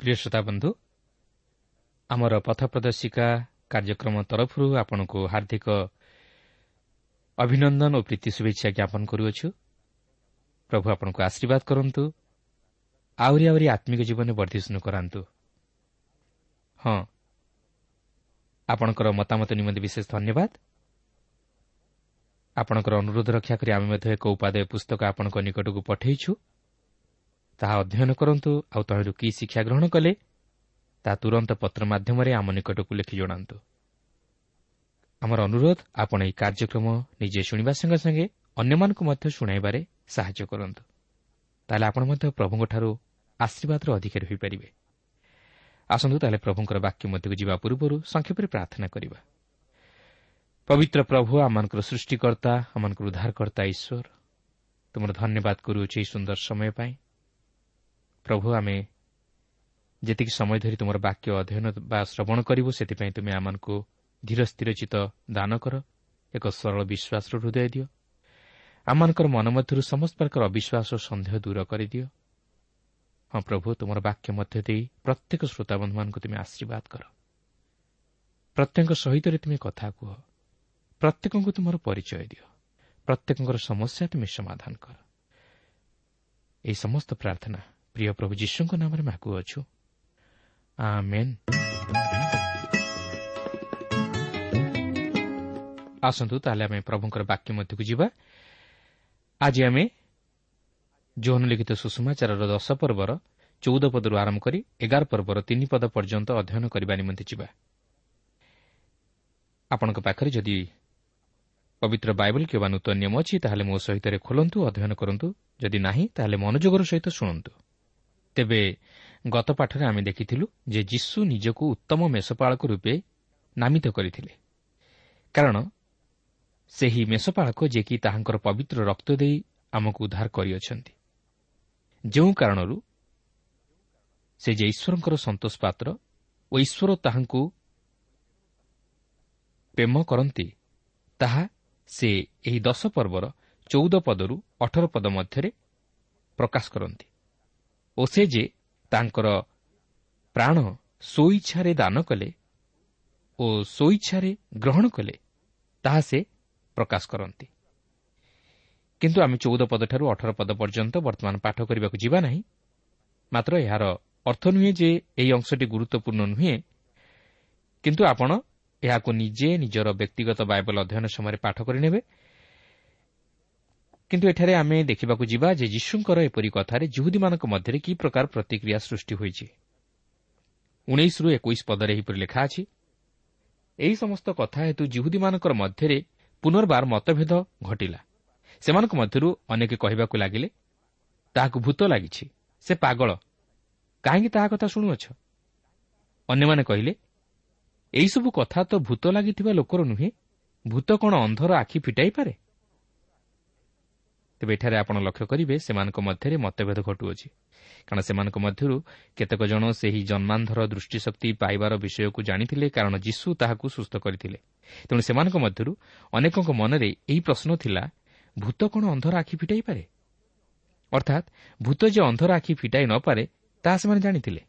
ପ୍ରିୟ ଶ୍ରୋତା ବନ୍ଧୁ ଆମର ପଥ ପ୍ରଦର୍ଶିକା କାର୍ଯ୍ୟକ୍ରମ ତରଫରୁ ଆପଣଙ୍କୁ ହାର୍ଦ୍ଦିକ ଅଭିନନ୍ଦନ ଓ ପ୍ରୀତି ଶୁଭେଚ୍ଛା ଜ୍ଞାପନ କରୁଅଛୁ। ପ୍ରଭୁ ଆପଣଙ୍କୁ ଆଶୀର୍ବାଦ କରନ୍ତୁ। ଆହୁରି ଆହୁରି ଆତ୍ମିକ ଜୀବନରେ ବର୍ଦ୍ଧିଷ୍ଣୁ କରାନ୍ତୁ। ହଁ ଆପଣଙ୍କର ମତାମତ ନିମନ୍ତେ ବିଶେଷ ଧନ୍ୟବାଦ। ଆପଣଙ୍କର ଅନୁରୋଧ ରକ୍ଷା କରି ଆମେ ମଧ୍ୟ ଏକ ଉପାଦେୟ ପୁସ୍ତକ ଆପଣଙ୍କ ନିକଟକୁ ପଠାଇଛୁ। ତାହା ଅଧ୍ୟୟନ କରନ୍ତୁ ଆଉ ତହିଁରୁ କି ଶିକ୍ଷା ଗ୍ରହଣ କଲେ ତାହା ତୁରନ୍ତ ପତ୍ର ମାଧ୍ୟମରେ ଆମ ନିକଟକୁ ଲେଖି ଜଣାନ୍ତୁ। ଆମର ଅନୁରୋଧ ଆପଣ ଏହି କାର୍ଯ୍ୟକ୍ରମ ନିଜେ ଶୁଣିବା ସଙ୍ଗେ ସଙ୍ଗେ ଅନ୍ୟମାନଙ୍କୁ ମଧ୍ୟ ଶୁଣାଇବାରେ ସାହାଯ୍ୟ କରନ୍ତୁ। ତାହେଲେ ଆପଣ ମଧ୍ୟ ପ୍ରଭୁଙ୍କଠାରୁ ଆଶୀର୍ବାଦର ଅଧିକାରୀ ହୋଇପାରିବେ। ଆସନ୍ତୁ ତାହେଲେ ପ୍ରଭୁଙ୍କର ବାକ୍ୟ ମଧ୍ୟକୁ ଯିବା ପୂର୍ବରୁ ସଂକ୍ଷେପରେ ପ୍ରାର୍ଥନା କରିବା। ପବିତ୍ର ପ୍ରଭୁ ଆମମାନଙ୍କର ସୃଷ୍ଟିକର୍ତ୍ତା ଆମମାନଙ୍କର ଉଦ୍ଧାରକର୍ତ୍ତା ଈଶ୍ୱର ତୁମର ଧନ୍ୟବାଦ କରୁଅଛି ଏହି ସୁନ୍ଦର ସମୟ ପାଇଁ। ପ୍ରଭୁ ଆମେ ଯେତିକି ସମୟ ଧରି ତୁମର ବାକ୍ୟ ଅଧ୍ୟୟନ ବା ଶ୍ରବଣ କରିବୁ ସେଥିପାଇଁ ତୁମେ ଆମମାନଙ୍କୁ ଧୀର ସ୍ଥିର ଚିତ ଦାନ କର। ଏକ ସରଳ ବିଶ୍ୱାସର ହୃଦୟ ଦିଅ। ଆମମାନଙ୍କର ମନ ମଧ୍ୟରୁ ସମସ୍ତ ପ୍ରକାର ଅବିଶ୍ୱାସ ଓ ସନ୍ଦେହ ଦୂର କରିଦିଅ। ହଁ ପ୍ରଭୁ ତୁମର ବାକ୍ୟ ମଧ୍ୟ ଦେଇ ପ୍ରତ୍ୟେକ ଶ୍ରୋତାବନ୍ଧୁମାନଙ୍କୁ ତୁମେ ଆଶୀର୍ବାଦ କର। ପ୍ରତ୍ୟେକଙ୍କ ସହିତ ତୁମେ କଥା କୁହ। ପ୍ରତ୍ୟେକଙ୍କୁ ତୁମର ପରିଚୟ ଦିଅ। ପ୍ରତ୍ୟେକଙ୍କର ସମସ୍ୟା ତୁମେ ସମାଧାନ କର। ଏହି ସମସ୍ତ ପ୍ରାର୍ଥନା ପ୍ରିୟ ପ୍ରଭୁ ଯୀଶୁଙ୍କ ନାମରେ ମାଗୁଅଛୁ ଆସନ୍ତୁ ତାହେଲେ ଆମେ ପ୍ରଭୁଙ୍କର ବାକ୍ୟ ମଧ୍ୟକୁ ଯିବା ଆଜି ଆମେ ଯୌନ ଲିଖିତ ସୁଷମାଚାରର ଦଶ ପର୍ବର ଚଉଦ ପଦରୁ ଆରମ୍ଭ କରି ଏଗାର ପର୍ବର ତିନି ପଦ ପର୍ଯ୍ୟନ୍ତ ଅଧ୍ୟୟନ କରିବା ନିମନ୍ତେ ଯିବା ଆପଣଙ୍କ ପାଖରେ ଯଦି ପବିତ୍ର ବାଇବଲ କିମ୍ବା ନୂତନ ନିୟମ ଅଛି ତାହେଲେ ମୋ ସହିତ ଖୋଲନ୍ତୁ ଅଧ୍ୟୟନ କରନ୍ତୁ ଯଦି ନାହିଁ ତାହେଲେ ମନୋଯୋଗର ସହିତ ଶୁଣନ୍ତୁ ତେବେ ଗତ ପାଠରେ ଆମେ ଦେଖିଥିଲୁ ଯେ ଯୀଶୁ ନିଜକୁ ଉତ୍ତମ ମେଷପାଳକ ରୂପେ ନାମିତ କରିଥିଲେ। କାରଣ ସେହି ମେଷପାଳକ ଯିଏକି ତାହାଙ୍କର ପବିତ୍ର ରକ୍ତ ଦେଇ ଆମକୁ ଉଦ୍ଧାର କରିଅଛନ୍ତି। ଯେଉଁ କାରଣରୁ ସେ ଯେ ଈଶ୍ୱରଙ୍କର ସନ୍ତୋଷ ପାତ୍ର ଓ ଈଶ୍ୱର ତାହାଙ୍କୁ ପ୍ରେମ କରନ୍ତି ତାହା ସେ ଏହି ଦଶ ପର୍ବର ଚଉଦ ପଦରୁ ଅଠର ପଦ ମଧ୍ୟରେ ପ୍ରକାଶ କରନ୍ତି। ଓ ସେ ଯେ ତାଙ୍କର ପ୍ରାଣ ସ୍ୱଇଚ୍ଛାରେ ଦାନ କଲେ ଓ ସ୍ୱଇଚ୍ଛାରେ ଗ୍ରହଣ କଲେ ତାହା ସେ ପ୍ରକାଶ କରନ୍ତି। କିନ୍ତୁ ଆମେ ଚଉଦ ପଦଠାରୁ ଅଠର ପଦ ପର୍ଯ୍ୟନ୍ତ ବର୍ତ୍ତମାନ ପାଠ କରିବାକୁ ଯିବା ନାହିଁ। ମାତ୍ର ଏହାର ଅର୍ଥ ନୁହେଁ ଯେ ଏହି ଅଂଶଟି ଗୁରୁତ୍ୱପୂର୍ଣ୍ଣ ନୁହେଁ। କିନ୍ତୁ ଆପଣ ଏହାକୁ ନିଜେ ନିଜର ବ୍ୟକ୍ତିଗତ ବାଇବଲ ଅଧ୍ୟୟନ ସମୟରେ ପାଠ କରିନେବେ କିନ୍ତୁ ଏଠାରେ ଆମେ ଦେଖିବାକୁ ଯିବା ଯେ ଯୀଶୁଙ୍କର ଏପରି କଥାରେ ଜୁହୁଦୀମାନଙ୍କ ମଧ୍ୟରେ କି ପ୍ରକାର ପ୍ରତିକ୍ରିୟା ସୃଷ୍ଟି ହୋଇଛି। ଉଣେଇଶରୁ ଏକୋଇଶ ପଦରେ ଏହିପରି ଲେଖା ଅଛି ଏହି ସମସ୍ତ କଥା ହେତୁ ଜୁହୁଦୀମାନଙ୍କର ମଧ୍ୟରେ ପୁନର୍ବାର ମତଭେଦ ଘଟିଲା। ସେମାନଙ୍କ ମଧ୍ୟରୁ ଅନେକ କହିବାକୁ ଲାଗିଲେ ତାହାକୁ ଭୂତ ଲାଗିଛି ସେ ପାଗଳ କାହିଁକି ତାହା କଥା ଶୁଣୁଅଛ ଅନ୍ୟମାନେ କହିଲେ ଏହିସବୁ କଥା ତ ଭୂତ ଲାଗିଥିବା ଲୋକର ନୁହେଁ ଭୂତ କ'ଣ ଅନ୍ଧର ଆଖି ଫିଟାଇପାରେ ତେବେ ଏଠାରେ ଆପଣ ଲକ୍ଷ୍ୟ କରିବେ ସେମାନଙ୍କ ମଧ୍ୟରେ ମତଭେଦ ଘଟୁଅଛି। କାରଣ ସେମାନଙ୍କ ମଧ୍ୟରୁ କେତେକ ଜଣ ସେହି ଜନ୍ମାନ୍ଧର ଦୃଷ୍ଟିଶକ୍ତି ପାଇବାର ବିଷୟକୁ ଜାଣିଥିଲେ କାରଣ ଯୀଶୁ ତାହାକୁ ସୁସ୍ଥ କରିଥିଲେ। ତେଣୁ ସେମାନଙ୍କ ମଧ୍ୟରୁ ଅନେକଙ୍କ ମନରେ ଏହି ପ୍ରଶ୍ନ ଥିଲା ଭୂତ କ'ଣ ଅନ୍ଧର ଆଖି ଫିଟାଇପାରେ ଅର୍ଥାତ୍ ଭୂତ ଯେ ଅନ୍ଧର ଆଖି ଫିଟାଇ ନ ପାରେ ତାହା ସେମାନେ ଜାଣିଥିଲେ।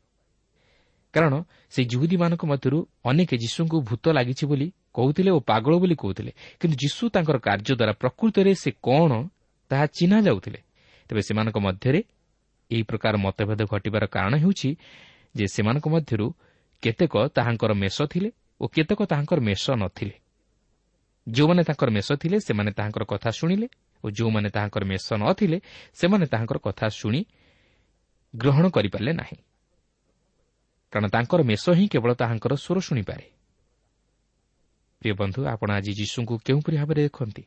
କାରଣ ସେହି ଜୁହୁଦୀମାନଙ୍କ ମଧ୍ୟରୁ ଅନେକ ଯୀଶୁଙ୍କୁ ଭୂତ ଲାଗିଛି ବୋଲି କହୁଥିଲେ ଓ ପାଗଳ ବୋଲି କହୁଥିଲେ। କିନ୍ତୁ ଯୀଶୁ ତାଙ୍କର କାର୍ଯ୍ୟ ଦ୍ୱାରା ପ୍ରକୃତରେ ସେ କ'ଣ ତାହା ଚିହ୍ନା ଯାଉଥିଲେ। ତେବେ ସେମାନଙ୍କ ମଧ୍ୟରେ ଏହି ପ୍ରକାର ମତଭେଦ ଘଟିବାର କାରଣ ହେଉଛି ଯେ ସେମାନଙ୍କ ମଧ୍ୟରୁ କେତେକ ତାହାଙ୍କର ମେଷ ଥିଲେ ଓ କେତେକ ତାହାଙ୍କର ମେଷ ନଥିଲେ। ଯେଉଁମାନେ ତାଙ୍କର ମେଷ ଥିଲେ ସେମାନେ ତାହାଙ୍କର କଥା ଶୁଣିଲେ ଓ ଯେଉଁମାନେ ତାହାଙ୍କର ମେଷ ନଥିଲେ ସେମାନେ ତାହାଙ୍କର କଥା ଶୁଣି ଗ୍ରହଣ କରିପାରିଲେ ନାହିଁ। କାରଣ ତାଙ୍କର ମେଷ ହିଁ କେବଳ ତାହାଙ୍କର ସ୍ୱର ଶୁଣିପାରେ। ପ୍ରିୟ ବନ୍ଧୁ ଆପଣ ଆଜି ଯୀଶୁଙ୍କୁ କେଉଁପରି ଭାବରେ ଦେଖନ୍ତି?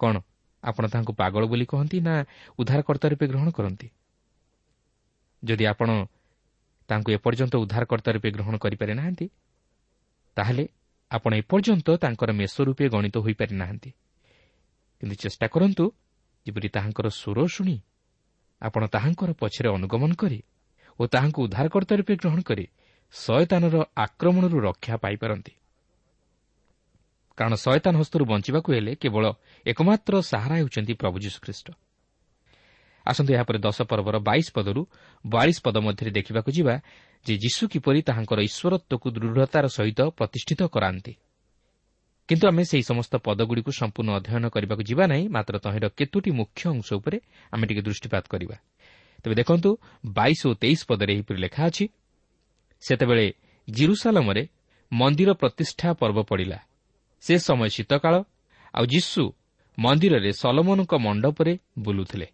କ'ଣ? ଆପଣ ତାହାଙ୍କୁ ପାଗଳ ବୋଲି କହନ୍ତି ନା ଉଦ୍ଧାରକର୍ତ୍ତା ରୂପେ ଗ୍ରହଣ କରନ୍ତି? ଯଦି ଆପଣ ତାଙ୍କୁ ଏପର୍ଯ୍ୟନ୍ତ ଉଦ୍ଧାରକର୍ତ୍ତା ରୂପେ ଗ୍ରହଣ କରିପାରି ନାହାନ୍ତି ତାହେଲେ ଆପଣ ଏପର୍ଯ୍ୟନ୍ତ ତାଙ୍କର ମେଷ ରୂପେ ଗଣିତ ହୋଇପାରି ନାହାନ୍ତି। କିନ୍ତୁ ଚେଷ୍ଟା କରନ୍ତୁ ଯେପରି ତାହାଙ୍କର ସ୍ୱର ଶୁଣି ଆପଣ ତାହାଙ୍କର ପଛରେ ଅନୁଗମନ କରି ଓ ତାହାଙ୍କୁ ଉଦ୍ଧାରକର୍ତ୍ତା ରୂପେ ଗ୍ରହଣ କରି ଶୟତାନର ଆକ୍ରମଣରୁ ରକ୍ଷା ପାଇପାରନ୍ତି। କାରଣ ଶୟତାନ ହସ୍ତରୁ ବଞ୍ଚିବାକୁ ହେଲେ କେବଳ ଏକମାତ୍ର ସାହାରା ହେଉଛନ୍ତି ପ୍ରଭୁ ଯୀଶୁଖ୍ରୀଷ୍ଟ। ଆସନ୍ତୁ ଏହାପରେ ଦଶ ପର୍ବର ବାଇଶ ପଦରୁ ବୟାଳିଶ ପଦ ମଧ୍ୟରେ ଦେଖିବାକୁ ଯିବା ଯେ ଯୀଶୁ କିପରି ତାହାଙ୍କର ଈଶ୍ୱରତ୍ୱକୁ ଦୃଢ଼ତାର ସହିତ ପ୍ରତିଷ୍ଠିତ କରାନ୍ତି। କିନ୍ତୁ ଆମେ ସେହି ସମସ୍ତ ପଦଗୁଡ଼ିକୁ ସମ୍ପୂର୍ଣ୍ଣ ଅଧ୍ୟୟନ କରିବାକୁ ଯିବା ନାହିଁ ମାତ୍ର ତହିଁର କେତୋଟି ମୁଖ୍ୟ ଅଂଶ ଉପରେ ଆମେ ଟିକେ ଦୃଷ୍ଟିପାତ କରିବା। ତେବେ ଦେଖନ୍ତୁ ବାଇଶ ଓ ତେଇଶ ପଦରେ ଏହିପରି ଲେଖା ଅଛି ସେତେବେଳେ ଜିରୁସାଲମରେ ମନ୍ଦିର ପ୍ରତିଷ୍ଠା ପର୍ବ ପଡ଼ିଲା। ସେ ସମୟ ଶୀତକାଳ ଆଉ ଯୀଶୁ ମନ୍ଦିରରେ ସଲମନଙ୍କ ମଣ୍ଡପରେ ବୁଲୁଥିଲେ।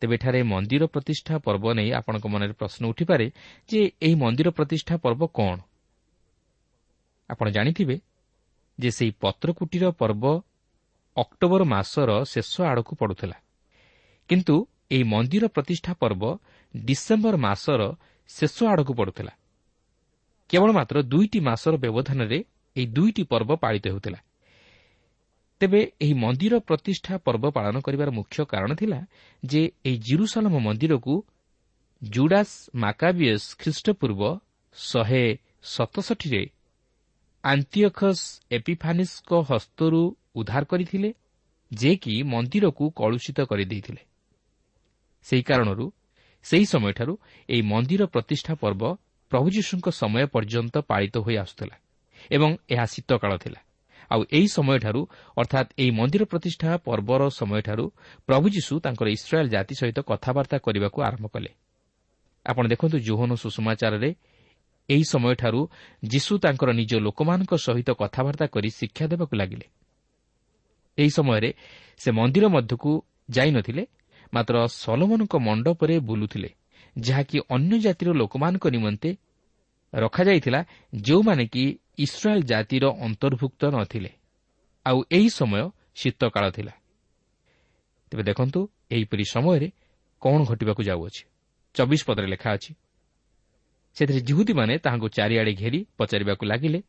ତେବେ ଏଠାରେ ମନ୍ଦିର ପ୍ରତିଷ୍ଠା ପର୍ବ ନେଇ ଆପଣଙ୍କ ମନରେ ପ୍ରଶ୍ନ ଉଠିପାରେ ଯେ ଏହି ମନ୍ଦିର ପ୍ରତିଷ୍ଠା ପର୍ବ କ'ଣ? ଆପଣ ଜାଣିଥିବେ ଯେ ସେହି ପତ୍ରକୁଟିର ପର୍ବ ଅକ୍ଟୋବର ମାସର ଶେଷ ଆଡ଼କୁ ପଡ଼ୁଥିଲା। କିନ୍ତୁ ଏହି ମନ୍ଦିର ପ୍ରତିଷ୍ଠା ପର୍ବ ଡିସେମ୍ବର ମାସର ଶେଷ ଆଡ଼କୁ ପଡ଼ୁଥିଲା। କେବଳ ମାତ୍ର ଦୁଇଟି ମାସର ବ୍ୟବଧାନରେ ଏହି ଦୁଇଟି ପର୍ବ ପାଳିତ ହେଉଥିଲା। ତେବେ ଏହି ମନ୍ଦିର ପ୍ରତିଷ୍ଠା ପର୍ବ ପାଳନ କରିବାର ମୁଖ୍ୟ କାରଣ ଥିଲା ଯେ ଏହି ଜିରୁସାଲମ ମନ୍ଦିରକୁ ଜୁଡାସ୍ ମାକାବିୟସ୍ ଖ୍ରୀଷ୍ଟପୂର୍ବ ଶହେ ସତଷଠିରେ ଆନ୍ତିଅଖସ୍ ଏପିଫାନିସ୍ଙ୍କ ହସ୍ତରୁ ଉଦ୍ଧାର କରିଥିଲେ ଯେ କି ମନ୍ଦିରକୁ କଳୁଷିତ କରିଦେଇଥିଲେ। ସେହି କାରଣରୁ ସେହି ସମୟଠାରୁ ଏହି ମନ୍ଦିର ପ୍ରତିଷ୍ଠା ପର୍ବ ପ୍ରଭୁ ଯୀଶୁଙ୍କ ସମୟ ପର୍ଯ୍ୟନ୍ତ ପାଳିତ ହୋଇ ଆସୁଥିଲା। ଏବଂ ଏହା ଶୀତକାଳ ଥିଲା। ଆଉ ଏହି ସମୟଠାରୁ ଅର୍ଥାତ୍ ଏହି ମନ୍ଦିର ପ୍ରତିଷ୍ଠା ପର୍ବର ସମୟଠାରୁ ପ୍ରଭୁ ଯୀଶୁ ତାଙ୍କର ଇସ୍ରାଏଲ୍ ଜାତି ସହିତ କଥାବାର୍ତ୍ତା କରିବାକୁ ଆରମ୍ଭ କଲେ। ଆପଣ ଦେଖନ୍ତୁ ଜୋହନ ସୁଷମାଚାରରେ ଏହି ସମୟଠାରୁ ଯୀଶୁ ତାଙ୍କର ନିଜ ଲୋକମାନଙ୍କ ସହିତ କଥାବାର୍ତ୍ତା କରି ଶିକ୍ଷା ଦେବାକୁ ଲାଗିଲେ। ଏହି ସମୟରେ ସେ ମନ୍ଦିର ମଧ୍ୟକୁ ଯାଇନଥିଲେ ମାତ୍ର ସଲମନଙ୍କ ମଣ୍ଡପରେ ବୁଲୁଥିଲେ ଯାହାକି ଅନ୍ୟ ଜାତିର ଲୋକମାନଙ୍କ ନିମନ୍ତେ ରଖାଯାଇଥିଲା ଯେଉଁମାନେ କି ଇସ୍ରାଏଲ୍ ଜାତିର ଅନ୍ତର୍ଭୁକ୍ତ ନଥିଲେ ଆଉ ଏହି ସମୟ ଶୀତକାଳ ଥିଲା। ତେବେ ଦେଖନ୍ତୁ ଏହିପରି ସମୟରେ କ'ଣ ଘଟିବାକୁ ଯାଉଅଛି। ଚବିଶ ପଦରେ ଲେଖା ଅଛି ସେଥିରେ ଜିହୁଦୀମାନେ ତାହାଙ୍କୁ ଚାରିଆଡ଼େ ଘେରି ପଚାରିବାକୁ ଲାଗିଲେ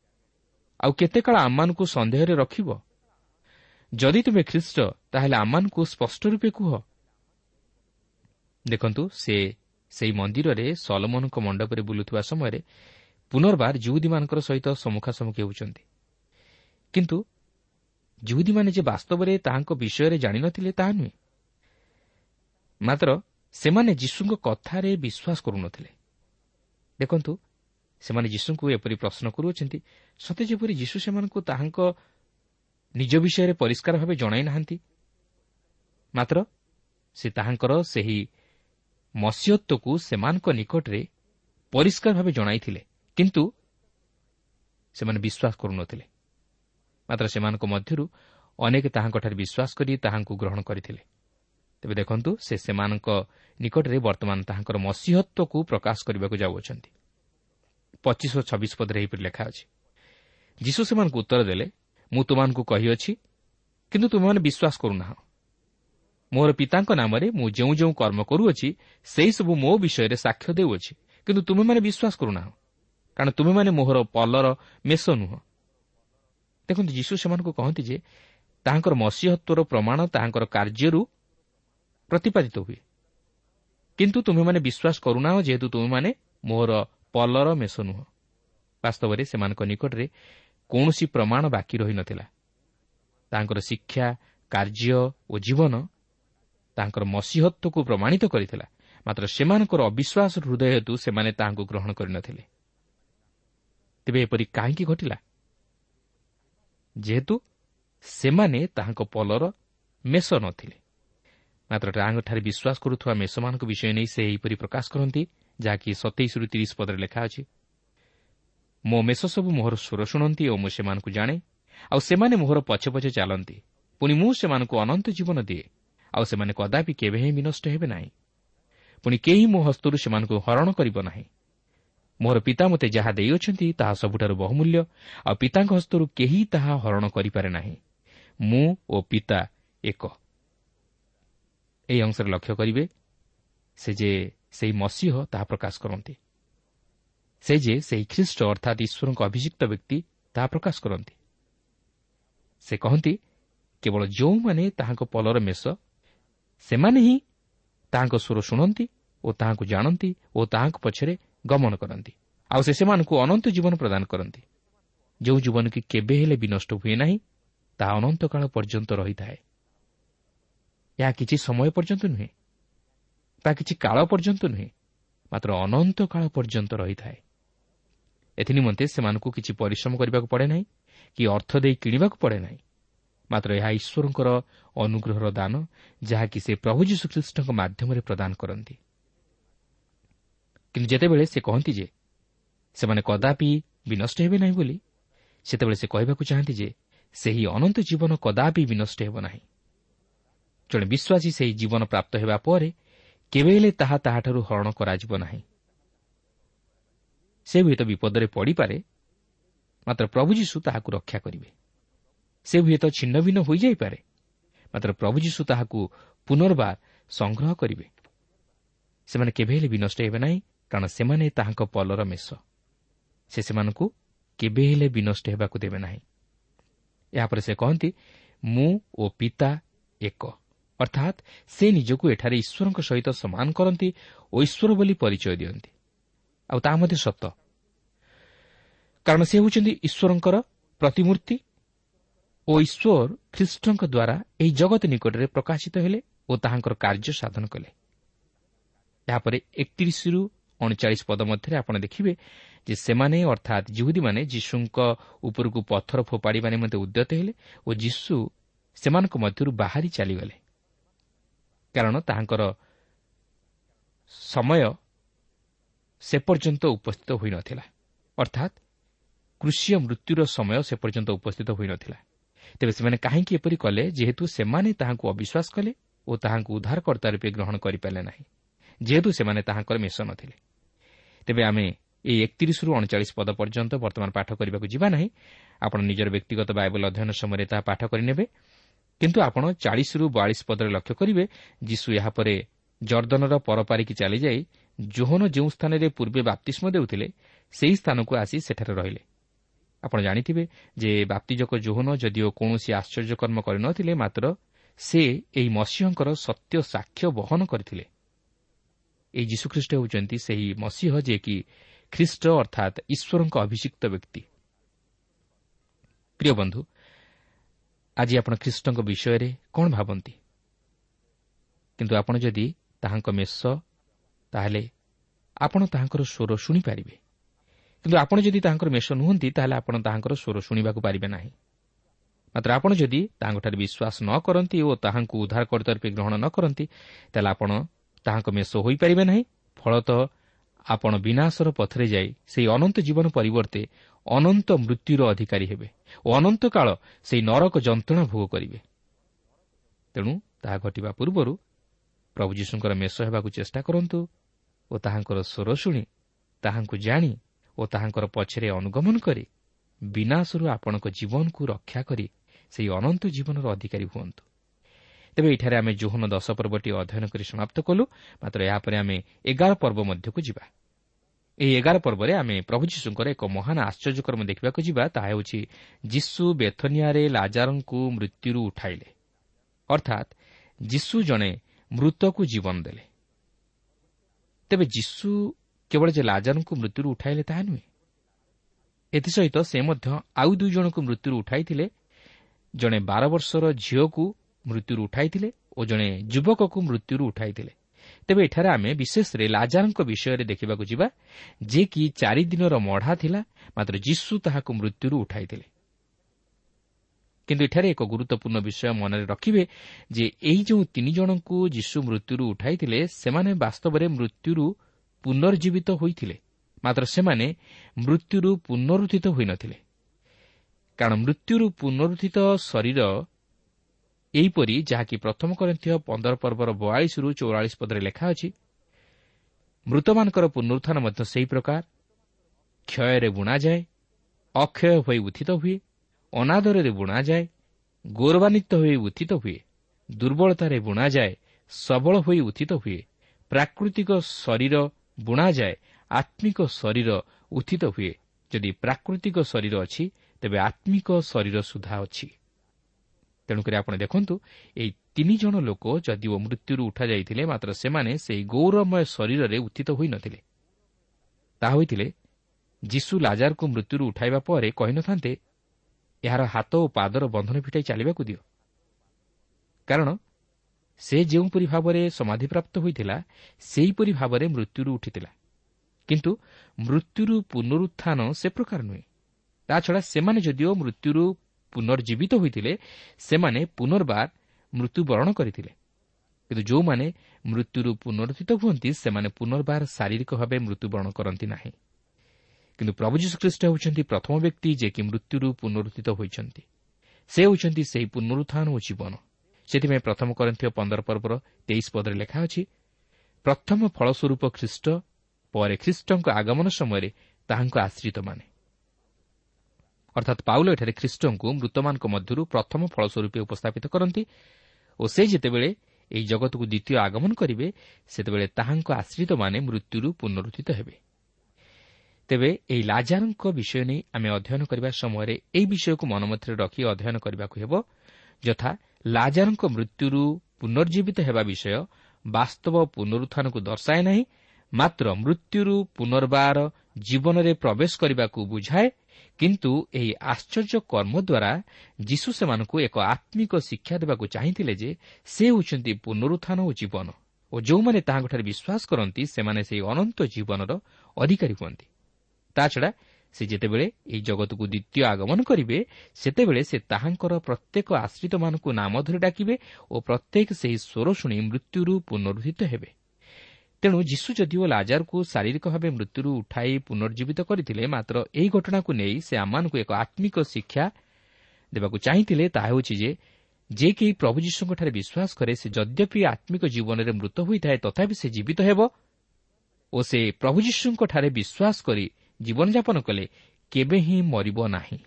ଆଉ କେତେ କାଳ ଆମମାନଙ୍କୁ ସନ୍ଦେହରେ ରଖିବ? ଯଦି ତୁମେ ଖ୍ରୀଷ୍ଟ ତାହେଲେ ଆମମାନଙ୍କୁ ସ୍ପଷ୍ଟ ରୂପେ କୁହ। ଦେଖନ୍ତୁ ସେ ସେହି ମନ୍ଦିରରେ ସଲମନଙ୍କ ମଣ୍ଡପରେ ବୁଲୁଥିବା ସମୟରେ ପୁନର୍ବାର ଯୁହୁଦୀମାନଙ୍କର ସହିତ ସମ୍ମୁଖାସମ୍ମୁଖି ହେଉଛନ୍ତି। କିନ୍ତୁ ଯୁହୁଦୀମାନେ ଯେ ବାସ୍ତବରେ ତାହାଙ୍କ ବିଷୟରେ ଜାଣିନଥିଲେ ତାହା ନୁହେଁ। ମାତ୍ର ସେମାନେ ଯୀଶୁଙ୍କ କଥାରେ ବିଶ୍ୱାସ କରୁନଥିଲେ। ଦେଖନ୍ତୁ ସେମାନେ ଯୀଶୁଙ୍କୁ ଏପରି ପ୍ରଶ୍ନ କରୁଅଛନ୍ତି ସତେ ଯେପରି ଯୀଶୁ ସେମାନଙ୍କୁ ତାହାଙ୍କ ନିଜ ବିଷୟରେ ପରିଷ୍କାର ଭାବେ ଜଣାଇ ନାହାନ୍ତି? ମାତ୍ର ସେ ତାହାଙ୍କର ସେହି ମସିହତ୍ୱକୁ ସେମାନଙ୍କ ନିକଟରେ ପରିଷ୍କାର ଭାବେ ଜଣାଇଥିଲେ। କିନ୍ତୁ ସେମାନେ ବିଶ୍ୱାସ କରୁନଥିଲେ। ମାତ୍ର ସେମାନଙ୍କ ମଧ୍ୟରୁ ଅନେକ ତାହାଙ୍କଠାରେ ବିଶ୍ୱାସ କରି ତାହାଙ୍କୁ ଗ୍ରହଣ କରିଥିଲେ। ତେବେ ଦେଖନ୍ତୁ ସେ ସେମାନଙ୍କ ନିକଟରେ ବର୍ତ୍ତମାନ ତାହାଙ୍କର ମସିହତ୍ୱକୁ ପ୍ରକାଶ କରିବାକୁ ଯାଉଅଛନ୍ତି। ପଚିଶ ଓ ଛବିଶ ପଦରେ ଏହିପରି ଲେଖା ଅଛି ଯୀଶୁ ସେମାନଙ୍କୁ ଉତ୍ତର ଦେଲେ ମୁଁ ତୁମମାନଙ୍କୁ କହିଅଛି କିନ୍ତୁ ତୁମେମାନେ ବିଶ୍ୱାସ କରୁନାହ। ମୋର ପିତାଙ୍କ ନାମରେ ମୁଁ ଯେଉଁ ଯେଉଁ କର୍ମ କରୁଅଛି ସେହିସବୁ ମୋ ବିଷୟରେ ସାକ୍ଷ୍ୟ ଦେଉଅଛି କିନ୍ତୁ ତୁମେମାନେ ବିଶ୍ୱାସ କରୁନାହ। କାରଣ ତୁମେମାନେ ମୋହର ପଲର ମେଷ ନୁହଁ। ଦେଖନ୍ତୁ ଯୀଶୁ ସେମାନଙ୍କୁ କହନ୍ତି ଯେ ତାହାଙ୍କର ମସିହତ୍ୱର ପ୍ରମାଣ ତାହାଙ୍କର କାର୍ଯ୍ୟରୁ ପ୍ରତିପାଦିତ ହୁଏ। କିନ୍ତୁ ତୁମେମାନେ ବିଶ୍ୱାସ କରୁନାହ ଯେହେତୁ ତୁମେମାନେ ମୋହର ପଲର ମେଷ ନୁହଁ। ବାସ୍ତବରେ ସେମାନଙ୍କ ନିକଟରେ କୌଣସି ପ୍ରମାଣ ବାକି ରହିନଥିଲା। ତାଙ୍କର ଶିକ୍ଷା କାର୍ଯ୍ୟ ଓ ଜୀବନ ତାଙ୍କର ମସିହତ୍ୱକୁ ପ୍ରମାଣିତ କରିଥିଲା। ମାତ୍ର ସେମାନଙ୍କର ଅବିଶ୍ୱାସ ହୃଦୟ ହେତୁ ସେମାନେ ତାହାଙ୍କୁ ଗ୍ରହଣ କରିନଥିଲେ। ତେବେ ଏପରି କାହିଁକି ଘଟିଲା? ଯେହେତୁ ସେମାନେ ତାହାଙ୍କ ପଲର ମେଷ ନଥିଲେ। ମାତ୍ର ତାହାଙ୍କଠାରେ ବିଶ୍ୱାସ କରୁଥିବା ମେଷମାନଙ୍କ ବିଷୟ ନେଇ ସେ ଏହିପରି ପ୍ରକାଶ କରନ୍ତି ଯାହାକି ସତେଇଶରୁ ତିରିଶ ପଦରେ ଲେଖା ଅଛି। ମୋ ମେଷ ସବୁ ମୋହର ସ୍ୱର ଶୁଣନ୍ତି ଓ ମୁଁ ସେମାନଙ୍କୁ ଜାଣେ ଆଉ ସେମାନେ ମୋହର ପଛେ ପଛେ ଚାଲନ୍ତି। ପୁଣି ମୁଁ ସେମାନଙ୍କୁ ଅନନ୍ତ ଜୀବନ ଦିଏ ଆଉ ସେମାନେ କଦାପି କେବେ ହିଁ ବିନଷ୍ଟ ହେବେ ନାହିଁ। ପୁଣି କେହି ମୋ ହସ୍ତରୁ ସେମାନଙ୍କୁ ହରଣ କରିବ ନାହିଁ। ମୋର ପିତା ମୋତେ ଯାହା ଦେଇଅଛନ୍ତି ତାହା ସବୁଠାରୁ ବହୁମୂଲ୍ୟ ଆଉ ପିତାଙ୍କ ହସ୍ତରୁ କେହି ତାହା ହରଣ କରିପାରେ ନାହିଁ। ମୁଁ ଓ ପିତା ଏକ। ଏହି ଅଂଶରେ ଲକ୍ଷ୍ୟ କରିବେ ସେ ଯେ ସେହି ମସିହ ତାହା ପ୍ରକାଶ କରନ୍ତି। ସେ ଯେ ସେହି ଖ୍ରୀଷ୍ଟ ଅର୍ଥାତ୍ ଈଶ୍ୱରଙ୍କ ଅଭିଯୁକ୍ତ ବ୍ୟକ୍ତି ତାହା ପ୍ରକାଶ କରନ୍ତି। ସେ କହନ୍ତି କେବଳ ଯେଉଁମାନେ ତାହାଙ୍କ ପଲର ମେଷ ସେମାନେ ହିଁ ତାହାଙ୍କ ସ୍ୱର ଶୁଣନ୍ତି ଓ ତାହାଙ୍କୁ ଜାଣନ୍ତି ଓ ତାହାଙ୍କ ପଛରେ ଗମନ କରନ୍ତି। ଆଉ ସେ ସେମାନଙ୍କୁ ଅନନ୍ତ ଜୀବନ ପ୍ରଦାନ କରନ୍ତି। ଯେଉଁ ଜୀବନ କି କେବେ ହେଲେ ବିନଷ୍ଟ ହୁଏ ନାହିଁ ତାହା ଅନନ୍ତକାଳ ପର୍ଯ୍ୟନ୍ତ ରହିଥାଏ। ଏହା କିଛି ସମୟ ପର୍ଯ୍ୟନ୍ତ ନୁହେଁ ବା କିଛି କାଳ ପର୍ଯ୍ୟନ୍ତ ନୁହେଁ ମାତ୍ର ଅନନ୍ତ କାଳ ପର୍ଯ୍ୟନ୍ତ ରହିଥାଏ। ଏଥିନିମନ୍ତେ ସେମାନଙ୍କୁ କିଛି ପରିଶ୍ରମ କରିବାକୁ ପଡ଼େ ନାହିଁ କି ଅର୍ଥ ଦେଇ କିଣିବାକୁ ପଡ଼େ ନାହିଁ। ମାତ୍ର ଏହା ଈଶ୍ୱରଙ୍କର ଅନୁଗ୍ରହର ଦାନ ଯାହାକି ସେ ପ୍ରଭୁ ଯୀଶୁଖ୍ରୀଷ୍ଟଙ୍କ ମାଧ୍ୟମରେ ପ୍ରଦାନ କରନ୍ତି। କିନ୍ତୁ ଯେତେବେଳେ ସେ କହନ୍ତି ଯେ ସେମାନେ କଦାପି ବିନଷ୍ଟ ହେବେ ନାହିଁ ବୋଲି ସେତେବେଳେ ସେ କହିବାକୁ ଚାହାନ୍ତି ଯେ ସେହି ଅନନ୍ତ ଜୀବନ କଦାପି ବିନଷ୍ଟ ହେବ ନାହିଁ। ଜଣେ ବିଶ୍ୱାସୀ ସେହି ଜୀବନ ପ୍ରାପ୍ତ ହେବା ପରେ କେବେ ହେଲେ ତାହା ତାହାଠାରୁ ହରଣ କରାଯିବ ନାହିଁ। ସେ ହୁଏତ ବିପଦରେ ପଡ଼ିପାରେ ମାତ୍ର ପ୍ରଭୁ ଯୀଶୁ ତାହାକୁ ରକ୍ଷା କରିବେ। ସେ ହୁଏତ ଛିନ୍ନ ଭିନ୍ନ ହୋଇଯାଇପାରେ ମାତ୍ର ପ୍ରଭୁ ଯୀଶୁ ତାହାକୁ ପୁନର୍ବାର ସଂଗ୍ରହ କରିବେ। ସେମାନେ କେବେ ହେଲେ ବିନଷ୍ଟ ହେବେ ନାହିଁ କାରଣ ସେମାନେ ତାହାଙ୍କ ପଲର ମେଷ। ସେ ସେମାନଙ୍କୁ କେବେ ହେଲେ ବିନଷ୍ଟ ହେବାକୁ ଦେବେ ନାହିଁ। ଏହାପରେ ସେ କହନ୍ତି ମୁଁ ଓ ପିତା ଏକ। ଅର୍ଥାତ୍ ସେ ନିଜକୁ ଏଠାରେ ଈଶ୍ୱରଙ୍କ ସହିତ ସମାନ କରନ୍ତି ଓ ଈଶ୍ୱର ବୋଲି ପରିଚୟ ଦିଅନ୍ତି। ଆଉ ତାହା ମଧ୍ୟ ସତ। କାରଣ ସେ ହେଉଛନ୍ତି ଈଶ୍ୱରଙ୍କର ପ୍ରତିମୂର୍ତ୍ତି ଓ ଈଶ୍ୱର ଖ୍ରୀଷ୍ଟଙ୍କ ଦ୍ୱାରା ଏହି ଜଗତ ନିକଟରେ ପ୍ରକାଶିତ ହେଲେ ଓ ତାହାଙ୍କର କାର୍ଯ୍ୟ ସାଧନ କଲେ। ଏହାପରେ ଏକତିରିଶରୁ ଅଣଚାଳିଶ ପଦ ମଧ୍ୟରେ ଆପଣ ଦେଖିବେ ଯେ ସେମାନେ ଅର୍ଥାତ୍ ଜିହୁଦୀମାନେ ଯୀଶୁଙ୍କ ଉପରକୁ ପଥର ଫୋପାଡ଼ିବା ନିମନ୍ତେ ଉଦ୍ୟତ ହେଲେ ଓ ଯୀଶୁ ସେମାନଙ୍କ ମଧ୍ୟରୁ ବାହାରି ଚାଲିଗଲେ। କାରଣ ତାହାଙ୍କର ସମୟ ସେ ପର୍ଯ୍ୟନ୍ତ ଉପସ୍ଥିତ ହୋଇନଥିଲା। ଅର୍ଥାତ୍ କୃଷିୟ ମୃତ୍ୟୁର ସମୟ ସେ ପର୍ଯ୍ୟନ୍ତ ଉପସ୍ଥିତ ହୋଇନଥିଲା। ତେବେ ସେମାନେ କାହିଁକି ଏପରି କଲେ? ଯେହେତୁ ସେମାନେ ତାହାଙ୍କୁ ଅବିଶ୍ୱାସ କଲେ ଓ ତାହାଙ୍କୁ ଉଦ୍ଧାରକର୍ତ୍ତା ରୂପେ ଗ୍ରହଣ କରିପାରିଲେ ନାହିଁ। ଯେହେତୁ ସେମାନେ ତାହାଙ୍କର ମିଶ ନଥିଲେ ତେବେ ଆମେ ଏହି ଏକତିରିଶରୁ ଅଣଚାଳିଶ ପଦ ପର୍ଯ୍ୟନ୍ତ ବର୍ତ୍ତମାନ ପାଠ କରିବାକୁ ଯିବା ନାହିଁ। ଆପଣ ନିଜର ବ୍ୟକ୍ତିଗତ ବାଇବଲ ଅଧ୍ୟୟନ ସମୟରେ ତାହା ପାଠ କରିନେବେ। କିନ୍ତୁ ଆପଣ ଚାଳିଶରୁ ବୟାଳିଶ ପଦରେ ଲକ୍ଷ୍ୟ କରିବେ ଯୀଶୁ ଏହାପରେ ଜର୍ଦ୍ଦନର ପରପାରିକି ଚାଲିଯାଇ ଜୋହନ ଯେଉଁ ସ୍ଥାନରେ ପୂର୍ବେ ବାପ୍ତିଷ୍ମ ଦେଉଥିଲେ ସେହି ସ୍ଥାନକୁ ଆସି ସେଠାରେ ରହିଲେ। ଆପଣ ଜାଣିଥିବେ ଯେ ବାପ୍ତିଜକ ଜୋହନ ଯଦିଓ କୌଣସି ଆଶ୍ଚର୍ଯ୍ୟକର୍ମ କରିନଥିଲେ ମାତ୍ର ସେ ଏହି ମସିହଙ୍କର ସତ୍ୟ ସାକ୍ଷ୍ୟ ବହନ କରିଥିଲେ। ଏହି ଯୀଶୁଖ୍ରୀଷ୍ଟ ହେଉଛନ୍ତି ସେହି ମସିହ ଯିଏକି ଖ୍ରୀଷ୍ଟ ଅର୍ଥାତ୍ ଈଶ୍ୱରଙ୍କ ଅଭିଷିକ୍ତ ବ୍ୟକ୍ତି ପ୍ରିୟ ବନ୍ଧୁ ଆଜି ଆପଣ ଖ୍ରୀଷ୍ଟଙ୍କ ବିଷୟରେ କ'ଣ ଭାବନ୍ତି? କିନ୍ତୁ ଆପଣ ଯଦି ତାହାଙ୍କ ମେଷ ତାହେଲେ ଆପଣ ତାହାଙ୍କର ସ୍ୱର ଶୁଣିପାରିବେ। କିନ୍ତୁ ଆପଣ ଯଦି ତାହାଙ୍କର ମେଷ ନୁହନ୍ତି ତାହେଲେ ଆପଣ ତାହାଙ୍କର ସ୍ୱର ଶୁଣିବାକୁ ପାରିବେ ନାହିଁ। ମାତ୍ର ଆପଣ ଯଦି ତାହାଙ୍କଠାରେ ବିଶ୍ୱାସ ନ କରନ୍ତି ଓ ତାହାଙ୍କୁ ଉଦ୍ଧାରକର୍ତ୍ତା ରୂପେ ଗ୍ରହଣ ନ କରନ୍ତି ତାହେଲେ ଆପଣ ତାହାଙ୍କ ମେଷ ହୋଇପାରିବେ ନାହିଁ। ଫଳତଃ ଆପଣ ବିନାଶର ପଥରେ ଯାଇ ସେହି ଅନନ୍ତ ଜୀବନ ପରିବର୍ତ୍ତେ ଅନନ୍ତ ମୃତ୍ୟୁର ଅଧିକାରୀ ହେବେ ଓ ଅନନ୍ତ କାଳ ସେହି ନରକ ଯନ୍ତ୍ରଣା ଭୋଗ କରିବେ। ତେଣୁ ତାହା ଘଟିବା ପୂର୍ବରୁ ପ୍ରଭୁ ଯୀଶୁଙ୍କର ମେଷ ହେବାକୁ ଚେଷ୍ଟା କରନ୍ତୁ ଓ ତାହାଙ୍କର ସ୍ୱର ଶୁଣି ତାହାଙ୍କୁ ଜାଣି ଓ ତାହାଙ୍କର ପଛରେ ଅନୁଗମନ କରି ବିନାଶରୁ ଆପଣଙ୍କ ଜୀବନକୁ ରକ୍ଷା କରି ସେହି ଅନନ୍ତ ଜୀବନର ଅଧିକାରୀ ହୁଅନ୍ତୁ। ତେବେ ଏଠାରେ ଆମେ ଜୋହନ ଦଶ ପର୍ବଟି ଅଧ୍ୟୟନ କରି ସମାପ୍ତ କଲୁ। ମାତ୍ର ଏହାପରେ ଆମେ ଏଗାର ପର୍ବ ମଧ୍ୟକୁ ଯିବା। ଏହି ଏଗାର ପର୍ବରେ ଆମେ ପ୍ରଭୁ ଯୀଶୁଙ୍କର ଏକ ମହାନ ଆଶ୍ଚର୍ଯ୍ୟକର୍ମ ଦେଖିବାକୁ ଯିବା। ତାହା ହେଉଛି ଯୀଶୁ ବେଥନିଆରେ ଲାଜାରଙ୍କୁ ମୃତ୍ୟୁରୁ ଉଠାଇଲେ। ଅର୍ଥାତ୍ ଯୀଶୁ ଜଣେ ମୃତକୁ ଜୀବନ ଦେଲେ। ତେବେ ଯୀଶୁ କେବଳ ଯେ ଲାଜାରଙ୍କୁ ମୃତ୍ୟୁରୁ ଉଠାଇଲେ ତାହା ନୁହେଁ। ଏଥିସହିତ ସେ ମଧ୍ୟ ଆଉ ଦୁଇ ଜଣଙ୍କୁ ମୃତ୍ୟୁରୁ ଉଠାଇଥିଲେ। ଜଣେ ବାର ବର୍ଷର ଝିଅକୁ ମୃତ୍ୟୁରୁ ଉଠାଇଥିଲେ ଓ ଜଣେ ଯୁବକକୁ ମୃତ୍ୟୁରୁ ଉଠାଇଥିଲେ। ତେବେ ଏଠାରେ ଆମେ ବିଶେଷରେ ଲାଜାରଙ୍କ ବିଷୟରେ ଦେଖିବାକୁ ଯିବା ଯେ କି ଚାରିଦିନର ମଢ଼ା ଥିଲା ମାତ୍ର ଯୀଶୁ ତାହାକୁ ମୃତ୍ୟୁରୁ ଉଠାଇଥିଲେ। କିନ୍ତୁ ଏଠାରେ ଏକ ଗୁରୁତ୍ୱପୂର୍ଣ୍ଣ ବିଷୟ ମନରେ ରଖିବେ ଯେ ଏହି ଯେଉଁ ତିନି ଜଣଙ୍କୁ ଯୀଶୁ ମୃତ୍ୟୁରୁ ଉଠାଇଥିଲେ ସେମାନେ ବାସ୍ତବରେ ମୃତ୍ୟୁରୁ ପୁନର୍ଜୀବିତ ହୋଇଥିଲେ ମାତ୍ର ସେମାନେ ମୃତ୍ୟୁରୁ ପୁନରୁଦ୍ଧିତ ହୋଇନଥିଲେ। କାରଣ ମୃତ୍ୟୁରୁ ପୁନରୁଦ୍ଧିତ ଶରୀର ଏହିପରି ଯାହାକି ପ୍ରଥମ କରିଥିବା ପନ୍ଦର ପର୍ବର ବୟାଳିଶରୁ ଚଉରାଳିଶ ପଦରେ ଲେଖା ଅଛି ମୃତମାନଙ୍କର ପୁନରୁତ୍ଥାନ ମଧ୍ୟ ସେହି ପ୍ରକାର। କ୍ଷୟରେ ବୁଣାଯାଏ ଅକ୍ଷୟ ହୋଇ ଉତ୍ଥିତ ହୁଏ ଅନାଦରରେ ବୁଣାଯାଏ ଗୌରବାନ୍ୱିତ ହୋଇ ଉତ୍ଥିତ ହୁଏ ଦୁର୍ବଳତାରେ ବୁଣାଯାଏ ସବଳ ହୋଇ ଉତ୍ଥିତ ହୁଏ ପ୍ରାକୃତିକ ଶରୀର ବୁଣାଯାଏ ଆତ୍ମିକ ଶରୀର ଉତ୍ଥିତ ହୁଏ। ଯଦି ପ୍ରାକୃତିକ ଶରୀର ଅଛି ତେବେ ଆତ୍ମିକ ଶରୀର ସୁଦ୍ଧା ଅଛି। ତେଣୁକରି ଆପଣ ଦେଖନ୍ତୁ ଏହି ତିନି ଜଣ ଲୋକ ଯଦିଓ ମୃତ୍ୟୁରୁ ଉଠାଯାଇଥିଲେ ମାତ୍ର ସେମାନେ ସେହି ଗୌରବମୟ ଶରୀରରେ ଉତ୍ଥିତ ହୋଇନଥିଲେ। ତାହା ହୋଇଥିଲେ ଯୀଶୁ ଲାଜାରକୁ ମୃତ୍ୟୁରୁ ଉଠାଇବା ପରେ କହିନଥାନ୍ତେ ଏହାର ହାତ ଓ ପାଦର ବନ୍ଧନ ଫିଟାଇ ଚାଲିବାକୁ ଦିଅ। କାରଣ ସେ ଯେଉଁପରି ଭାବରେ ସମାଧିପ୍ରାପ୍ତ ହୋଇଥିଲା ସେହିପରି ଭାବରେ ମୃତ୍ୟୁରୁ ଉଠିଥିଲା। କିନ୍ତୁ ମୃତ୍ୟୁରୁ ପୁନରୁତ୍ଥାନ ସେ ପ୍ରକାର ନୁହେଁ। ତାଛଡ଼ା ସେମାନେ ଯଦିଓ ମୃତ୍ୟୁରୁ ପୁନର୍ଜୀବିତ ହୋଇଥିଲେ ସେମାନେ ପୁନର୍ବାର ମୃତ୍ୟୁବରଣ କରିଥିଲେ କିନ୍ତୁ ଯେଉଁମାନେ ମୃତ୍ୟୁରୁ ପୁନରୁଦ୍ଧିତ ହୁଅନ୍ତି ସେମାନେ ପୁନର୍ବାର ଶାରୀରିକ ଭାବେ ମୃତ୍ୟୁବରଣ କରନ୍ତି ନାହିଁ କିନ୍ତୁ ପ୍ରଭୁ ଯୀଶୁଖ୍ରୀଷ୍ଟ ହେଉଛନ୍ତି ପ୍ରଥମ ବ୍ୟକ୍ତି ଯିଏକି ମୃତ୍ୟୁରୁ ପୁନରୁଦ୍ଧିତ ହୋଇଛନ୍ତି ସେ ହେଉଛନ୍ତି ସେହି ପୁନରୁତ୍ଥାନ ଓ ଜୀବନ ସେଥିପାଇଁ ପ୍ରଥମ କରିଥିବା ପନ୍ଦର ପର୍ବର ତେଇଶ ପଦରେ ଲେଖା ଅଛି ପ୍ରଥମ ଫଳସ୍ୱରୂପ ଖ୍ରୀଷ୍ଟ ପରେ ଖ୍ରୀଷ୍ଟଙ୍କ ଆଗମନ ସମୟରେ ତାହାଙ୍କ ଆଶ୍ରିତମାନେ। ଅର୍ଥାତ୍ ପାଉଲ ଏଠାରେ ଖ୍ରୀଷ୍ଟଙ୍କୁ ମୃତମାନଙ୍କ ମଧ୍ୟରୁ ପ୍ରଥମ ଫଳ ସ୍ୱରୂପେ ଉପସ୍ଥାପିତ କରନ୍ତି ଓ ସେ ଯେତେବେଳେ ଏହି ଜଗତକୁ ଦ୍ୱିତୀୟ ଆଗମନ କରିବେ ସେତେବେଳେ ତାହାଙ୍କ ଆଶ୍ରିତମାନେ ମୃତ୍ୟୁରୁ ପୁନରୁଦ୍ଧିତ ହେବେ। ତେବେ ଏହି ଲାଜାରଙ୍କ ବିଷୟ ନେଇ ଆମେ ଅଧ୍ୟୟନ କରିବା ସମୟରେ ଏହି ବିଷୟକୁ ମନ ମଧ୍ୟରେ ରଖି ଅଧ୍ୟୟନ କରିବାକୁ ହେବ ଯଥା ଲାଜାରଙ୍କ ମୃତ୍ୟୁରୁ ପୁନର୍ଜୀବିତ ହେବା ବିଷୟ ବାସ୍ତବ ପୁନରୁତ୍ଥାନକୁ ଦର୍ଶାଏ ନାହିଁ ମାତ୍ର ମୃତ୍ୟୁରୁ ପୁନର୍ବାର ଜୀବନରେ ପ୍ରବେଶ କରିବାକୁ ବୁଝାଏ କିନ୍ତୁ ଏହି ଆଶ୍ଚର୍ଯ୍ୟ କର୍ମ ଦ୍ୱାରା ଯୀଶୁ ସେମାନଙ୍କୁ ଏକ ଆତ୍ମିକ ଶିକ୍ଷା ଦେବାକୁ ଚାହିଁଥିଲେ ଯେ ସେ ହେଉଛନ୍ତି ପୁନରୁତ୍ଥାନ ଓ ଜୀବନ ଓ ଯେଉଁମାନେ ତାହାଙ୍କଠାରେ ବିଶ୍ୱାସ କରନ୍ତି ସେମାନେ ସେହି ଅନନ୍ତ ଜୀବନର ଅଧିକାରୀ ହୁଅନ୍ତି। ତାଛଡ଼ା ସେ ଯେତେବେଳେ ଏହି ଜଗତକୁ ଦ୍ୱିତୀୟ ଆଗମନ କରିବେ ସେତେବେଳେ ସେ ତାହାଙ୍କର ପ୍ରତ୍ୟେକ ଆଶ୍ରିତମାନଙ୍କୁ ନାମ ଧରି ଡାକିବେ ଓ ପ୍ରତ୍ୟେକ ସେହି ସ୍ୱର ଶୁଣି ମୃତ୍ୟୁରୁ ପୁନରୁଦ୍ଧିତ ହେବେ। ତେଣୁ ଯୀଶୁ ଯଦିଓ ଲାଜାରକୁ ଶାରୀରିକ ଭାବେ ମୃତ୍ୟୁରୁ ଉଠାଇ ପୁନର୍ଜୀବିତ କରିଥିଲେ ମାତ୍ର ଏହି ଘଟଣାକୁ ନେଇ ସେ ଆମମାନଙ୍କୁ ଏକ ଆତ୍ମିକ ଶିକ୍ଷା ଦେବାକୁ ଚାହିଁଥିଲେ ତାହା ହେଉଛି ଯେ ଯେ କେହି ପ୍ରଭୁ ଯୀଶୁଙ୍କଠାରେ ବିଶ୍ୱାସ କରେ ସେ ଯଦ୍ୟପି ଆତ୍ମିକ ଜୀବନରେ ମୃତ ହୋଇଥାଏ ତଥାପି ସେ ଜୀବିତ ହେବ। ଓ ସେ ପ୍ରଭୁ ଯୀଶୁଙ୍କଠାରେ ବିଶ୍ୱାସ କରି ଜୀବନଯାପନ କଲେ କେବେ ହିଁ ମରିବ ନାହିଁ।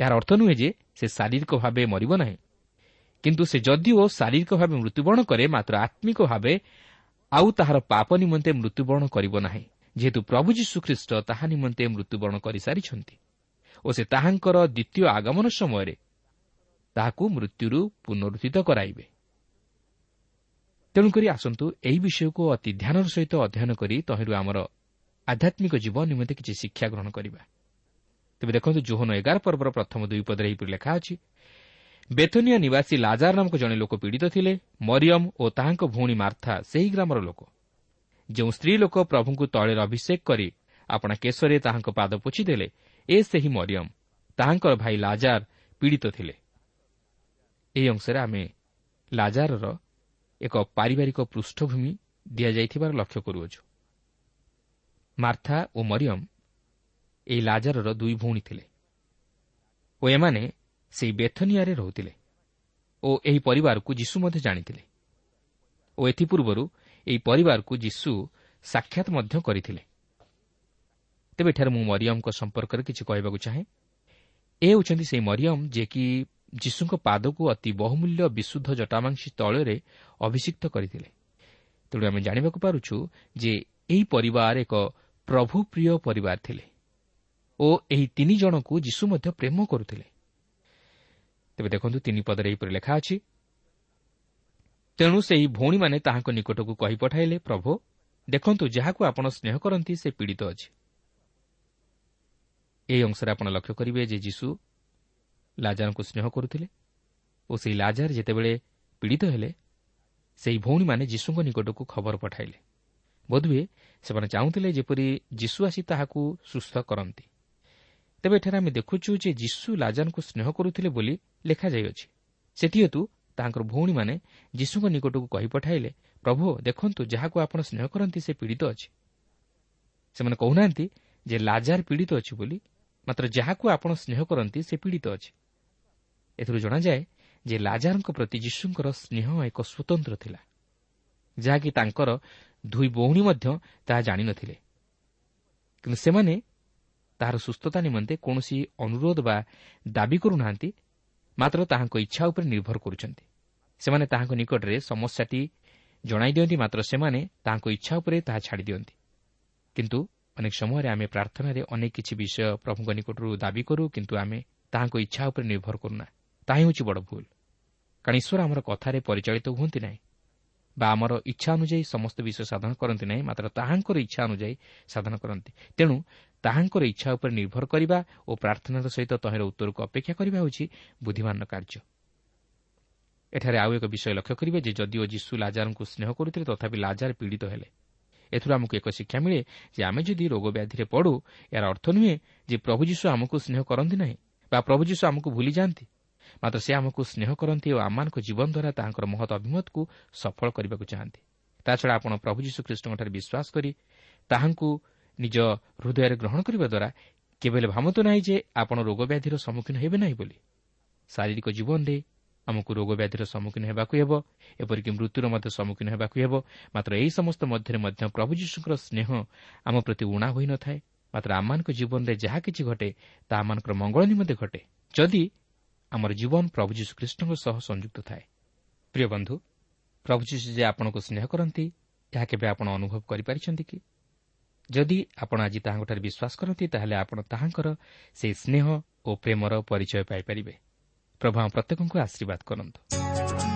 ଏହାର ଅର୍ଥ ନୁହେଁ ଯେ ସେ ଶାରୀରିକ ଭାବେ ମରିବ ନାହିଁ। କିନ୍ତୁ ସେ ଯଦିଓ ଶାରୀରିକ ଭାବେ ମୃତ୍ୟୁବରଣ କରେ ମାତ୍ର ଆତ୍ମିକ ଭାବେ ଆଉ ତାହାର ପାପ ନିମନ୍ତେ ମୃତ୍ୟୁବରଣ କରିବ ନାହିଁ। ଯେହେତୁ ପ୍ରଭୁ ଯୀଶୁ ଖ୍ରୀଷ୍ଟ ତାହା ନିମନ୍ତେ ମୃତ୍ୟୁବରଣ କରିସାରିଛନ୍ତି ଓ ସେ ତାହାଙ୍କର ଦ୍ୱିତୀୟ ଆଗମନ ସମୟରେ ତାହାକୁ ମୃତ୍ୟୁରୁ ପୁନରୁଦ୍ଧିତ କରାଇବେ। ତେଣୁକରି ଆସନ୍ତୁ ଏହି ବିଷୟକୁ ଅତି ଧ୍ୟାନର ସହିତ ଅଧ୍ୟୟନ କରି ତହିଁରୁ ଆମର ଆଧ୍ୟାତ୍ମିକ ଜୀବନ ନିମନ୍ତେ କିଛି ଶିକ୍ଷା ଗ୍ରହଣ କରିବା। ତେବେ ଦେଖନ୍ତୁ ଜୋହନ ଏଗାର ପର୍ବର ପ୍ରଥମ ଦୁଇ ପଦରେ ଏହିପରି ଲେଖା ଅଛି ବେତନିଆ ନିବାସୀ ଲାଜାର ନାମକ ଜଣେ ଲୋକ ପୀଡ଼ିତ ଥିଲେ ମରିୟମ ଓ ତାହାଙ୍କ ଭଉଣୀ ମାର୍ଥା ସେହି ଗ୍ରାମର ଲୋକ। ଯେଉଁ ସ୍ତ୍ରୀ ଲୋକ ପ୍ରଭୁଙ୍କୁ ତଳରେ ଅଭିଷେକ କରି ଆପଣା କେଶରେ ତାହାଙ୍କ ପାଦ ପୋଛିଦେଲେ ଏ ସେହି ମରିୟମ। ତାହାଙ୍କର ଭାଇ ଲାଜାର ପୀଡ଼ିତ ଥିଲେ। ଏହି ଅଂଶରେ ଆମେ ଲାଜାରର ଏକ ପାରିବାରିକ ପୃଷ୍ଠଭୂମି ଦିଆଯାଇଥିବାର ଲକ୍ଷ୍ୟ କରୁଅଛୁ। ମାର୍ଥା ଓ ମରିୟମ ଏହି ଲାଜାରର ଦୁଇ ଭଉଣୀ ଥିଲେ। ଓ ଏମାନେ ସେହି ବେଥନିଆରେ ରହୁଥିଲେ ଓ ଏହି ପରିବାରକୁ ଯୀଶୁ ମଧ୍ୟ ଜାଣିଥିଲେ। ଓ ଏଥିପୂର୍ବରୁ ଏହି ପରିବାରକୁ ଯୀଶୁ ସାକ୍ଷାତ ମଧ୍ୟ କରିଥିଲେ। ତେବେ ଏଠାରେ ମୁଁ ମରିୟମଙ୍କ ସମ୍ପର୍କରେ କିଛି କହିବାକୁ ଚାହେଁ। ଏ ହେଉଛନ୍ତି ସେହି ମରିୟମ ଯିଏକି ଯୀଶୁଙ୍କ ପାଦକୁ ଅତି ବହୁମୂଲ୍ୟ ବିଶୁଦ୍ଧ ଜଟାମାଂସୀ ତଳରେ ଅଭିଷିକ୍ତ କରିଥିଲେ। ତେଣୁ ଆମେ ଜାଣିବାକୁ ପାରୁଛୁ ଯେ ଏହି ପରିବାର ଏକ ପ୍ରଭୁପ୍ରିୟ ପରିବାର ଥିଲେ ଓ ଏହି ତିନି ଜଣଙ୍କୁ ଯୀଶୁ ମଧ୍ୟ ପ୍ରେମ କରୁଥିଲେ। ତେବେ ଦେଖନ୍ତୁ ତିନି ପଦରେ ଏହିପରି ଲେଖା ଅଛି ତେଣୁ ସେହି ଭଉଣୀମାନେ ତାହାଙ୍କ ନିକଟକୁ କହି ପଠାଇଲେ ପ୍ରଭୁ ଦେଖନ୍ତୁ ଯାହାକୁ ଆପଣ ସ୍ନେହ କରନ୍ତି ସେ ପୀଡ଼ିତ ଅଛି। ଏହି ଅଂଶରେ ଆପଣ ଲକ୍ଷ୍ୟ କରିବେ ଯେ ଯୀଶୁ ଲାଜାରଙ୍କୁ ସ୍ନେହ କରୁଥିଲେ ଓ ସେହି ଲାଜାର ଯେତେବେଳେ ପୀଡ଼ିତ ହେଲେ ସେହି ଭଉଣୀମାନେ ଯୀଶୁଙ୍କ ନିକଟକୁ ଖବର ପଠାଇଲେ। ବୋଧହୁଏ ସେମାନେ ଚାହୁଁଥିଲେ ଯେପରି ଯୀଶୁ ଆସି ତାହାକୁ ସୁସ୍ଥ କରନ୍ତି। ତେବେ ଏଠାରେ ଆମେ ଦେଖୁଛୁ ଯେ ଯୀଶୁ ଲାଜାରଙ୍କୁ ସ୍ନେହ କରୁଥିଲେ ବୋଲି ଲେଖାଯାଇଅଛି। ସେଥିହେତୁ ତାଙ୍କର ଭଉଣୀମାନେ ଯୀଶୁଙ୍କ ନିକଟକୁ କହି ପଠାଇଲେ ପ୍ରଭୁ ଦେଖନ୍ତୁ ଯାହାକୁ ଆପଣ ସ୍ନେହ କରନ୍ତି ସେ ପୀଡ଼ିତ ଅଛି। ସେମାନେ କହୁନାହାନ୍ତି ଯେ ଲାଜାର ପୀଡ଼ିତ ଅଛି ବୋଲି ମାତ୍ର ଯାହାକୁ ଆପଣ ସ୍ନେହ କରନ୍ତି ସେ ପୀଡ଼ିତ ଅଛି। ଏଥିରୁ ଜଣାଯାଏ ଯେ ଲାଜାରଙ୍କ ପ୍ରତି ଯୀଶୁଙ୍କର ସ୍ନେହ ଏକ ସ୍ୱତନ୍ତ୍ର ଥିଲା ଯାହାକି ତାଙ୍କର ଦୁଇ ଭଉଣୀ ମଧ୍ୟ ତାହା ଜାଣିନଥିଲେ। କିନ୍ତୁ ସେମାନେ ତାହାର ସୁସ୍ଥତା ନିମନ୍ତେ କୌଣସି ଅନୁରୋଧ ବା ଦାବି କରୁନାହାନ୍ତି ମାତ୍ର ତାହାଙ୍କ ଇଚ୍ଛା ଉପରେ ନିର୍ଭର କରୁଛନ୍ତି। ସେମାନେ ତାହାଙ୍କ ନିକଟରେ ସମସ୍ୟାଟି ଜଣାଇ ଦିଅନ୍ତି ମାତ୍ର ସେମାନେ ତାହାଙ୍କ ଇଚ୍ଛା ଉପରେ ତାହା ଛାଡ଼ି ଦିଅନ୍ତି। କିନ୍ତୁ ଅନେକ ସମୟରେ ଆମେ ପ୍ରାର୍ଥନାରେ ଅନେକ କିଛି ବିଷୟ ପ୍ରଭୁଙ୍କ ନିକଟରୁ ଦାବି କରୁ କିନ୍ତୁ ଆମେ ତାହାଙ୍କ ଇଚ୍ଛା ଉପରେ ନିର୍ଭର କରୁନା। ତାହା ହେଉଛି ବଡ଼ ଭୁଲ। କାରଣ ଈଶ୍ୱର ଆମର କଥାରେ ପରିଚାଳିତ ହୁଅନ୍ତି ନାହିଁ ବା ଆମର ଇଚ୍ଛା ଅନୁଯାୟୀ ସମସ୍ତ ବିଷୟ ସାଧନ କରନ୍ତି ନାହିଁ ମାତ୍ର ତାହାଙ୍କର ଇଚ୍ଛା ଅନୁଯାୟୀ ସାଧନ କରନ୍ତି। ତେଣୁ ତାହାଙ୍କର ଇଚ୍ଛା ଉପରେ ନିର୍ଭର କରିବା ଓ ପ୍ରାର୍ଥନାର ସହିତ ତହିଁର ଉତ୍ତରକୁ ଅପେକ୍ଷା କରିବା ହେଉଛି ବୁଦ୍ଧିମାନର କାର୍ଯ୍ୟ। ଏଠାରେ ଆଉ ଏକ ବିଷୟ ଲକ୍ଷ୍ୟ କରିବେ ଯେ ଯଦିଓ ଯୀଶୁ ଲାଜାରଙ୍କୁ ସ୍ନେହ କରୁଥିଲେ ତଥାପି ଲାଜାର ପୀଡ଼ିତ ହେଲେ। ଏଥିରୁ ଆମକୁ ଏକ ଶିକ୍ଷା ମିଳେ ଯେ ଆମେ ଯଦି ରୋଗ ବ୍ୟାଧିରେ ପଡ଼ୁ ଏହାର ଅର୍ଥ ନୁହେଁ ଯେ ପ୍ରଭୁ ଯୀଶୁ ଆମକୁ ସ୍ନେହ କରନ୍ତି ନାହିଁ ବା ପ୍ରଭୁ ଯୀଶୁ ଆମକୁ ଭୁଲିଯାଆନ୍ତି। ମାତ୍ର ସେ ଆମକୁ ସ୍ନେହ କରନ୍ତି ଓ ଆମମାନଙ୍କ ଜୀବନ ଦ୍ୱାରା ତାହାଙ୍କର ମହତ ଅଭିମତକୁ ସଫଳ କରିବାକୁ ଚାହାନ୍ତି। ତାଛଡ଼ା ଆପଣ ପ୍ରଭୁ ଯୀଶୁ ଖ୍ରୀଷ୍ଟଙ୍କଠାରେ ବିଶ୍ୱାସ କରି ତାହାଙ୍କୁ ନିଜ ହୃଦୟରେ ଗ୍ରହଣ କରିବା ଦ୍ୱାରା କେବେ ଭାବନ୍ତୁ ନାହିଁ ଯେ ଆପଣ ରୋଗ ବ୍ୟାଧିର ସମ୍ମୁଖୀନ ହେବେ ନାହିଁ ବୋଲି। ଶାରୀରିକ ଜୀବନରେ ଆମକୁ ରୋଗ ବ୍ୟାଧିର ସମ୍ମୁଖୀନ ହେବାକୁ ହେବ ଏପରିକି ମୃତ୍ୟୁର ମଧ୍ୟ ସମ୍ମୁଖୀନ ହେବାକୁ ହେବ। ମାତ୍ର ଏହି ସମସ୍ତ ମଧ୍ୟରେ ମଧ୍ୟ ପ୍ରଭୁ ଯୀଶୁଙ୍କର ସ୍ନେହ ଆମ ପ୍ରତି ଉଣା ହୋଇନଥାଏ ମାତ୍ର ଆମମାନଙ୍କ ଜୀବନରେ ଯାହା କିଛି ଘଟେ ତାହା ଆମମାନଙ୍କର ମଙ୍ଗଳ ନିମନ୍ତେ ଘଟେ। ଯଦି ଆମର ଜୀବନ ପ୍ରଭୁ ଯୀଶୁଖ୍ରୀଷ୍ଟଙ୍କ ସହ ସଂଯୁକ୍ତ ଥାଏ। ପ୍ରିୟ ବନ୍ଧୁ ପ୍ରଭୁ ଯୀଶୁ ଯେ ଆପଣଙ୍କୁ ସ୍ନେହ କରନ୍ତି ଏହା କେବେ ଆପଣ ଅନୁଭବ କରିପାରିଛନ୍ତି କି? ଯଦି ଆପଣ ଆଜି ତାହାଙ୍କଠାରେ ବିଶ୍ୱାସ କରନ୍ତି ତାହେଲେ ଆପଣ ତାହାଙ୍କର ସେହି ସ୍ନେହ ଓ ପ୍ରେମର ପରିଚୟ ପାଇପାରିବେ। ପ୍ରଭୁ ଆମ ପ୍ରତ୍ୟେକଙ୍କୁ ଆଶୀର୍ବାଦ କରନ୍ତୁ।